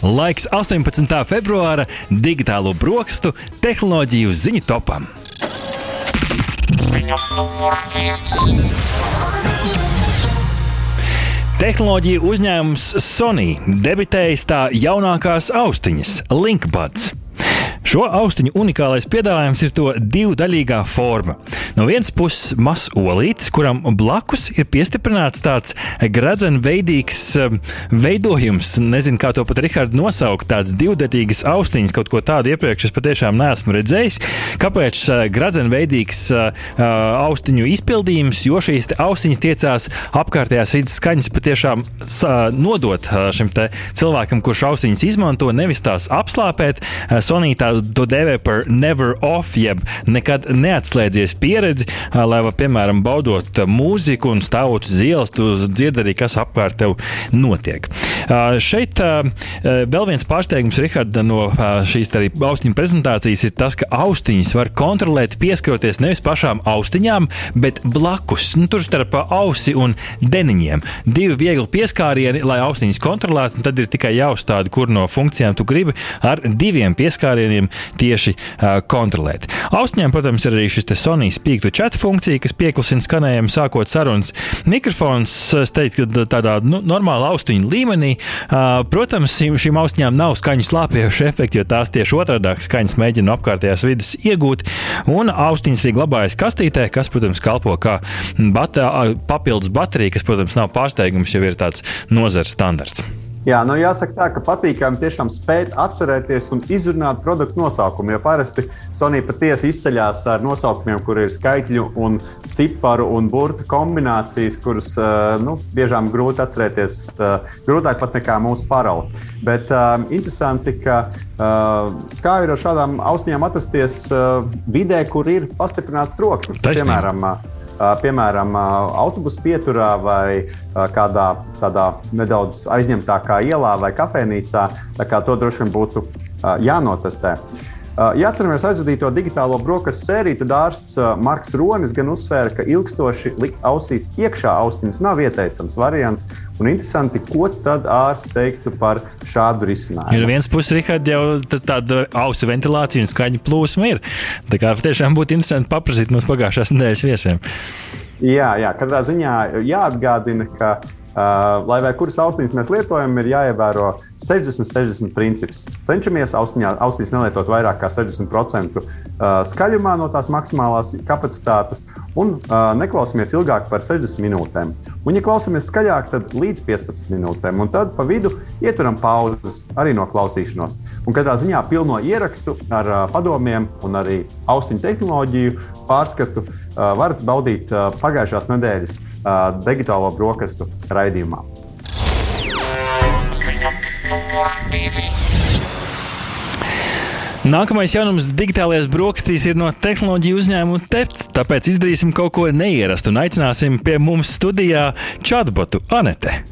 Laiks 18. februāra digitālo brokstu tehnoloģiju ziņu topam. Tehnoloģija uzņēmums Sony debitējis tā jaunākās austiņas, Linkbuds. Šo austiņu unikālais piedāvājums ir to divdaļīgā forma. No vienas puses mazs olītis, kuram blakus ir piestiprināts tāds gradzenveidīgs um, veidojums. Nezinu, kā to pat Rihards nosaukt. Tāds divdaļīgs austiņas, kaut ko tādu iepriekš es patiešām neesmu redzējis. Kāpēc uh, gradzenveidīgs uh, uh, austiņu izpildījums? Jo šīs austiņas tiecās apkārtējās vidas skaņas patiešām nodot šim cilvēkam, kurš austiņas izmanto, nevis tās apslāpēt. Sonītā to dēvē par never off, jeb nekad neatslēdzies pieredzi, lai, piemēram, baudot mūziku un stāvot uz ielas, tu dzirdi arī, kas apkārt tev notiek. Šeit vēl viens pārsteigums, Rihard, no šīs austiņu prezentācijas ir tas, ka austiņas var kontrolēt, pieskaroties nevis pašām austiņām, bet blakus, nu, tur starp ausi un deniņiem. Divi viegli pieskārieni, lai austiņas kontrolētu, un tad ir tikai jāuzstāda, kur no funkcijām tu gribi ar diviem pieskārieniem tieši uh, kontrolēt. Austiņām, protams, ir arī šis Sony speak to chat funkcija, kas pieklusina skanējumu sākot sarunas. Mikrofons, es teiktu, ka tādā nu, normāla austiņa līmenī. Protams, šīm austiņām nav skaņu slāpējuši efekti, jo tās tieši otrādi skaņas mēģina apkārtējās vidas iegūt. Un austiņas arī glabājas kastītē, kas, protams, kalpo kā bat papildus baterija, kas, protams, nav pārsteigums, jau ir tāds nozares standarts. Jā, nu jāsaka tā, ka patīkami tiešām spēt atcerēties un izrunāt produktu nosaukumu. Jo parasti Sonija patiesi izceļas ar nosaukumiem, kur ir skaitļu un ciparu un burbuļu kombinācijas, kuras nu, biežām grūti atcerēties. Grūtāk pat nekā mūsu parauga. Bet um, interesanti, ka uh, kā ir ar šādām austiņām atrasties uh, vidē, kur ir pastiprināts troksnis. Piemēram, uh, piemēram, autobusu pieturā vai kādā tādā nedaudz aizņemtākā ielā vai kafejnīcā. Tā kā to droši vien būtu jānotestē. Ja atceramies aizvadīto digitālo brokastu sēriju, tad ārsts Marks Ronis gan uzsvēra, ka ilgstoši likt ausīs iekšā austiņas nav ieteicams variants. Un interesanti, ko tad ārsts teiktu par šādu risinājumu. Ir viens puses, Rihard, jau tāda ausu ventilācija un skaņa plūsma ir. Tā kā tiešām būtu interesanti paprasīt mums pagājušās nedēļas viesiem. Jā, jā, katrā ziņā jāatgādina, ka lai vai kuras austiņas mēs lietojam, ir jāievēro 60-60 princips. Cenšamies austiņā, austiņas nelietot vairāk kā 60% uh, skaļumā no tās maksimālās kapacitātes un neklausāmies ilgāk par 60 minūtēm. Un, ja klausāmies skaļāk, tad līdz 15 minūtēm, un tad pa vidu ieturam pauzes arī no klausīšanos. Un katrā ziņā pilno ierakstu ar padomiem un arī austiņu tehnoloģiju pārskatu varat baudīt uh, pagājušās nedēļas uh, digitālo brokastu raidījumā. Nākamais jaunums digitālajās brokastīs ir no tehnoloģiju uzņēmuma TEPT, tāpēc izdarīsim kaut ko neierastu un aicināsim pie mums studijā chatbotu Anete.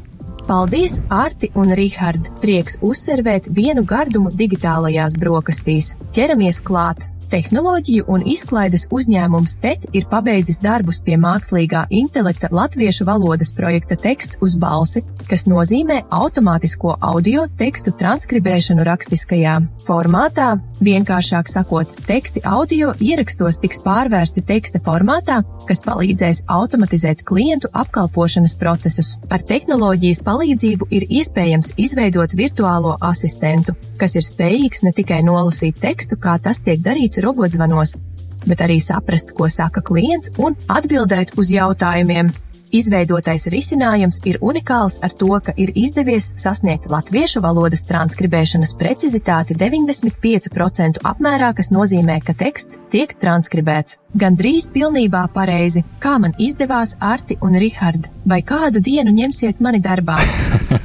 Paldies, Arti un Rihard! Prieks uzsverēt vienu gardumu digitālajās brokastīs. Ķeramies klāt! Tehnoloģiju un izklaides uzņēmums TET ir pabeidzis darbus pie mākslīgā intelekta latviešu valodas projekta teksts uz balsi, kas nozīmē automātisko audio tekstu transkribēšanu rakstiskajā formātā. Vienkāršāk sakot, teksti audio ierakstos tiks pārvērsti teksta formātā, kas palīdzēs automatizēt klientu apkalpošanas procesus. Ar tehnoloģijas palīdzību ir iespējams izveidot virtuālo asistentu, kas ir spējīgs ne tikai nolasīt tekstu, kā tas tiek darīts robotzvanos, bet arī saprast, ko saka klients un atbildēt uz jautājumiem. Izveidotais risinājums ir unikāls ar to, ka ir izdevies sasniegt latviešu valodas transkribēšanas precizitāti 95% apmērā, kas nozīmē, ka teksts tiek transkribēts. Gan drīz pilnībā pareizi, kā man izdevās Arti un Rihard, vai kādu dienu ņemsiet mani darbā?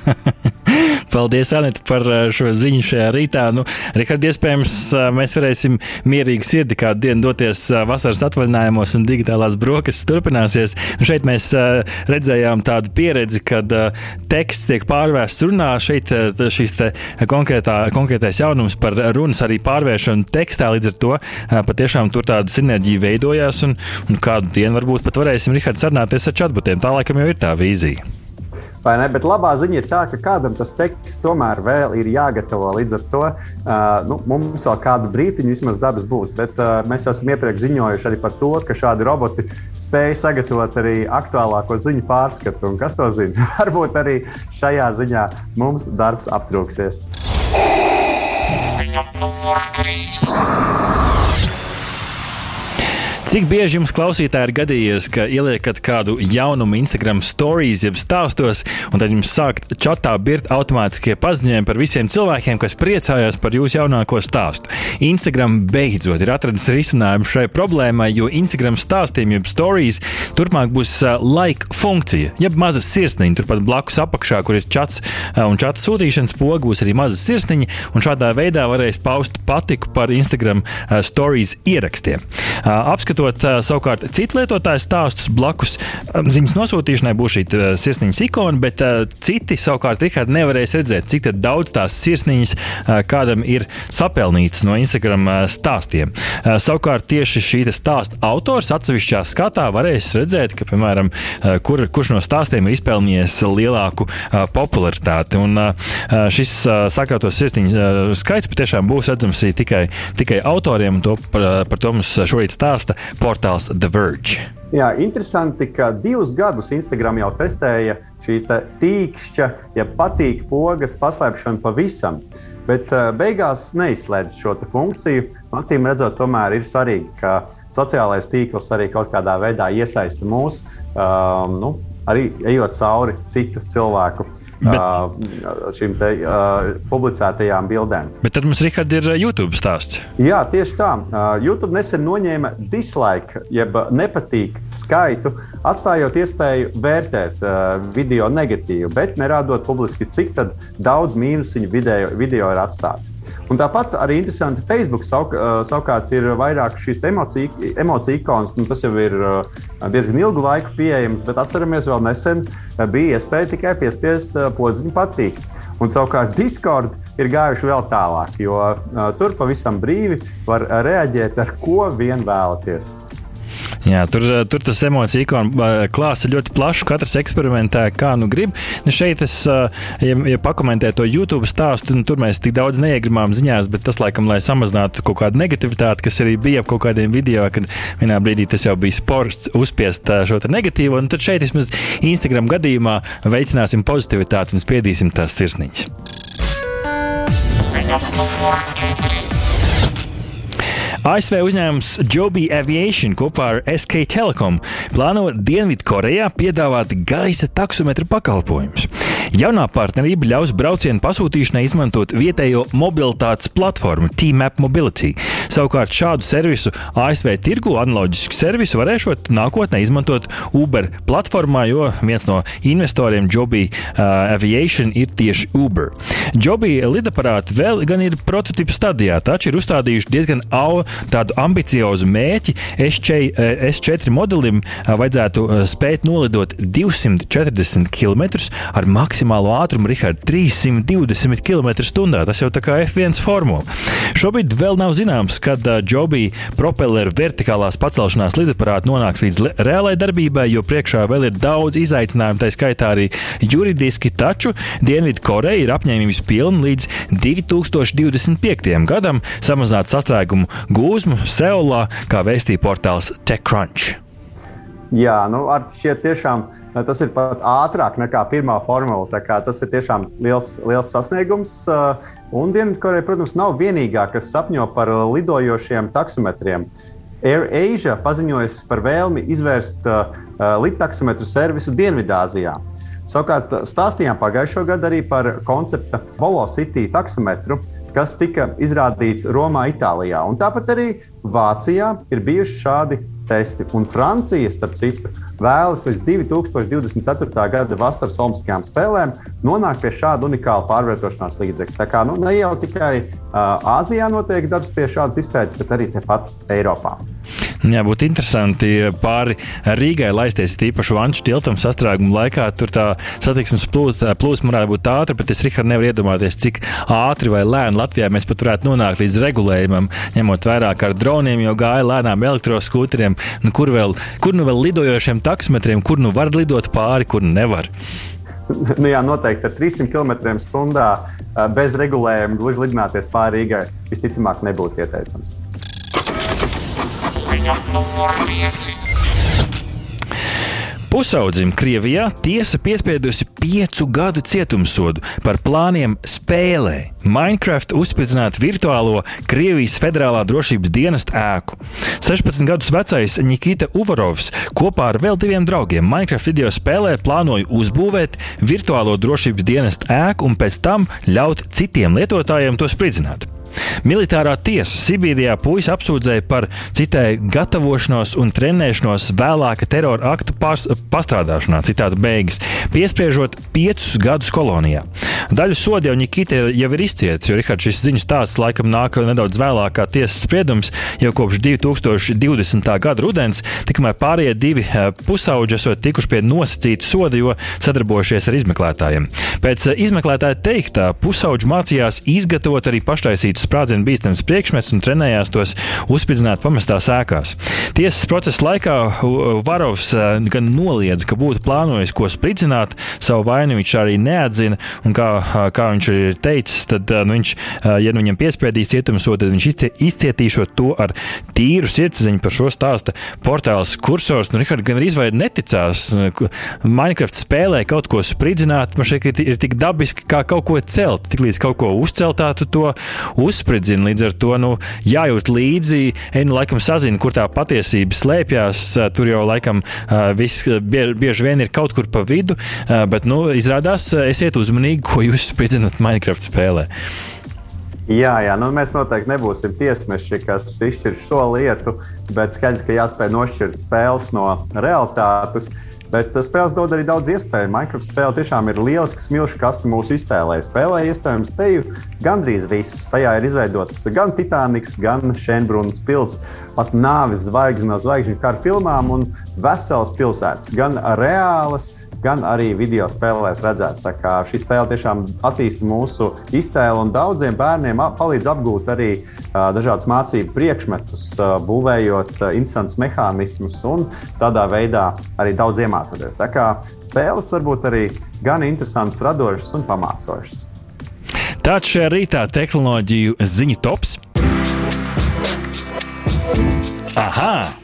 Paldies, Anita, par eh, šo ziņu šajā rītā. Nu, Rihard, iespējams, eh, mēs varēsim mierīgi sirdi kādu dienu doties eh, vasaras atvaļinājumos un digitālās brokastis turpināsies. Nu, šeit mēs redzējām tādu pieredzi, kad teksts tiek pārvērsts runā. Šeit šis konkrētā, konkrētais jaunums par runas arī pārvēršanu tekstā. Līdz ar to patiešām tur tāda sinerģija veidojās un, un kādu dienu varbūt pat varēsim, Rihard, sarunāties ar chatbotiem. Tā laikam jau ir tā vīzija. Bet labā ziņa ir tā, ka kādam tas teksts tomēr vēl ir jāgatavo. Līdz ar to uh, nu, mums vēl kādu brīdiņu vismaz dabas būs. Bet uh, mēs jau esam iepriekš ziņojuši arī par to, ka šādi roboti spēj sagatavot arī aktuālāko ziņu pārskatu. Un kas to zina? Varbūt arī šajā ziņā mums darbs aptrūksies. Ziņa numur 3. Cik bieži jums klausītāji ir gadījies, ka ieliekat kādu jaunumu Instagram stories, jeb stāstos, un tad jums sāk čatā birkt automātiskie paziņojumi par visiem cilvēkiem, kas priecājās par jūsu jaunāko stāstu. Instagram beidzot ir atradis risinājumu šai problēmai, jo Instagram stāstiem, jeb stories, turpmāk būs like funkcija, jeb maza sirsniņa. Turpat blakus apakšā, kur ir čats un čata sūtīšanas poga, būs arī maza sirsniņa, un šādā veidā varēs paust patiku par Instagram stories ierakstiem. Apskatot izmantot savukārt citu lietotāju stāstus blakus ziņas nosūtīšanai būs šī sirsniņas ikona, bet citi savukārt Rihard nevarēs redzēt, cik daudz tās sirsniņas kādam ir sapelnītas no Instagram stāstiem. Savukārt tieši šī stāsta autors atsevišķā skatā varēs redzēt, ka, piemēram, kur, kurš no stāstiem ir izpelnījies lielāku popularitāti. Un šis sakārtos sirsniņu skaits patiešām būs redzams tikai, tikai autoriem, to par, par to mums šorīt stāsta portāls The Verge. Jā, interesanti, ka divus gadus Instagram jau testēja šī tīkšķa, ja patīk pogas paslēpšanu pavisam. Bet uh, beigās neizslēdz šo funkciju. Acīm redzot, tomēr ir svarīgi, ka sociālais tīkls arī kaut kādā veidā iesaista mūs, um, nu, arī ejot cauri citu cilvēku Bet, uh, šīm te, uh, publicētajām bildēm. Bet tad mums Richard, ir YouTube stāsts. Jā, tieši tā. Uh, YouTube nesen noņēma dislike, jeb nepatīk skaitu, atstājot iespēju vērtēt uh, video negatīvu, bet nerādot publiski, cik daudz mīnusu viņa video, video ir atstāti. Un tāpat arī interesanti, ka Facebook sauk, savukārt ir vairāk šīs emociju, emociju ikonas. Nu, tas jau ir diezgan ilgu laiku pieejams, bet atceramies, vēl nesen bija iespēja tikai piespiest podziņu patīk. Un savukārt Discord ir gājuši vēl tālāk, jo tur pavisam brīvi var reaģēt ar ko vien vēlaties. Jā, tur, eh, tur tas emociju ikonu eh, klāsts ir ļoti plašs. Katrs eksperimentē, kā nu grib. Nu šeit es, eh, ja, ja pakomentēju to YouTube stāstu, nu, tur mēs tik daudz neiegribām ziņās, bet tas, laikam, lai samazinātu kaut kādu negativitāti, kas arī bija ap kaut kādiem video, kad vienā brīdī tas jau bija sports uzspiest šo negatīvo. Un tad šeit vismaz Instagram gadījumā veicināsim pozitivitāti un spiedīsim tās sirsniņas. Numur 4. ASV uzņēmums Joby Aviation kopā ar SK Telecom plāno Dienvidkorejā piedāvāt gaisa taksometru pakalpojumus. Jaunā partnerība ļaus braucienu pasūtīšanai izmantot vietējo mobilitātes platformu T-Map Mobility. Savukārt šādu servisu ASV tirgu analoģisku servisu varēšot nākotnē izmantot Uber platformā, jo viens no investoriem Joby uh, Aviation ir tieši Uber. Joby lidaparāti vēl gan ir prototypu stadijā, taču ir uzstādījuši diezgan au, ambiciozu mērķi. S4, S4 modelim uh, vajadzētu uh, spēt nolidot 240 km ar maksimālo ātrumu, Rihard, 320 km/h. Tas jau tā kā F1 formula. Šobrīd vēl nav zināms, kad Joby propelleru vertikālās pacelšanās lidaparāti nonāks līdz reālai darbībai, jo priekšā vēl ir daudz izaicinājumu, tā skaitā arī juridiski, taču Dienvidkoreja ir apņēmības pilna līdz 2025. gadam samazināt sastrēgumu gūzmu Seulā, kā vēstīja portāls TechCrunch. Jā, nu, šie tiešām Tas ir pat ātrāk nekā pirmā formula. Tas ir tiešām liels, liels sasniegums. Un Dienvidkoreja, protams, nav vienīgā, kas sapņo par lidojošiem taksometriem. AirAsia paziņojas par vēlmi izvērst uh, lidtaksometru servisu Dienvidāzijā. Savukārt stāstījām pagājušo gadu arī par koncepta Volocity taksometru, kas tika izrādīts Romā, Itālijā. Un tāpat arī Vācijā ir bijuši šādi testi. Un Francija, starp citu, vēlas līdz 2024. gada vasaras Olimpiskajām spēlēm nonākt pie šāda unikāla pārvietošanās līdzekļa. Tā kā nu, ne jau tikai uh, Āzijā notiek darbs pie šādas izpētes, bet arī tepat Eiropā. Jā, būtu interesanti pāri Rīgai laisties, tīpaši Vanču tiltam sastrēguma laikā. Tur tā satiksmes plūsma varētu būt ātra, bet es Rihard nevaru iedomāties, cik ātri vai lēni Latvijā mēs pat varētu nonākt līdz regulējumam, ņemot vērā, ka ar droniem jau gāja lēnām elektroskūteriem, nu, kur, vēl, kur nu vēl lidojošiem taksometriem, kur nu var lidot pāri, kur nevar. nu, jā, noteikti ar 300 km/h bez regulējuma gluži lidināties pāri Rīgai visticamāk nebūtu ieteicams. Ziņa numur 5. Pusaudzim Krievijā tiesa piespiedusi piecu gadu cietumsodu par plāniem spēlē Minecraft uzspridzināt virtuālo Krievijas federālā drošības dienesta ēku. 16 gadus vecais Nikita Uvarovs kopā ar vēl diviem draugiem Minecraft video spēlē plānoja uzbūvēt virtuālo drošības dienesta ēku un pēc tam ļaut citiem lietotājiem to spridzināt. Militārā tiesa Sibīrijā puisi apsūdzēja par citēju gatavošanos un trenēšanos vēlāka terora aktu pas, pastrādāšanā, citāta beigas, piespriežot piecus gadus kolonijā. Daļu sodu jau Nikita jau ir izcietis, jo Rihards šis ziņu stāsts laikam nāk nedaudz vēlāk kā tiesas spriedums, jau kopš 2020. gada rudens, tikmēr pārējie divi eh, pusauģi esot tikuši pie nosacīta soda, jo sadarbojušies ar izmeklētājiem. Pēc eh, izmeklētāja teiktā, pusauģi mācījās izgatavot arī paštaisītus sprādzienu bīstams priekšmets un trenējās tos uzspridzināt pamestās ēkās. Tiesas procesa laikā Varovs gan noliedz, ka būtu plānojis ko spridzināt, savu vainu viņš arī neatzina, un kā, kā viņš ir teicis, tad nu, viņš, ja nu viņam piespriedīs cietumsodu, tad viņš izcietīšot to ar tīru sirdsapziņu par šo stāsta portāls kursors. Nu, Rihards gan arī neticās. Minecraft spēlē kaut ko spridzināt, man šeit ir, tik dabiski kā kaut ko celt. Tiklīdz kaut ko uzceltā, tu to uz uzspridzina. Līdz ar to nu, jājūt līdzi, ej, nu, laikam sazina, kur tā patiesība slēpjas. Tur jau laikam viss bieži, bieži vien ir kaut kur pa vidu, bet nu, izrādās, esiet uzmanīgi, ko jūs spridzinat Minecraft spēlē. Jā, jā nu mēs noteikti nebūsim tiesneši, kas izšķir šo lietu, bet skaidrs, ka jāspēj nošķirt spēles no realitātes. Bet spēles dod arī daudz iespēju. Minecraft spēle tiešām ir lieliska smilšu kaste mūsu iztēlē. Spēlē iespējams teju gandrīz viss. Tajā ir izveidots gan Titaniks, gan Šenbrunas pilsēta, pat nāves zvaigznes no zvaigžņu kara filmām un veselas pilsētas, gan reālas gan arī video spēlēs redzēts. Tā kā šī spēle tiešām attīsta mūsu iztēli un daudziem bērniem palīdz apgūt arī uh, dažādus mācību priekšmetus, uh, būvējot uh, interesantus mehānismus un tādā veidā arī daudz iemācīties. Tā kā spēles var būt arī gan interesantas, radošas un pamācošas. Tāds šajā rītā tehnoloģiju ziņu tops. Aha!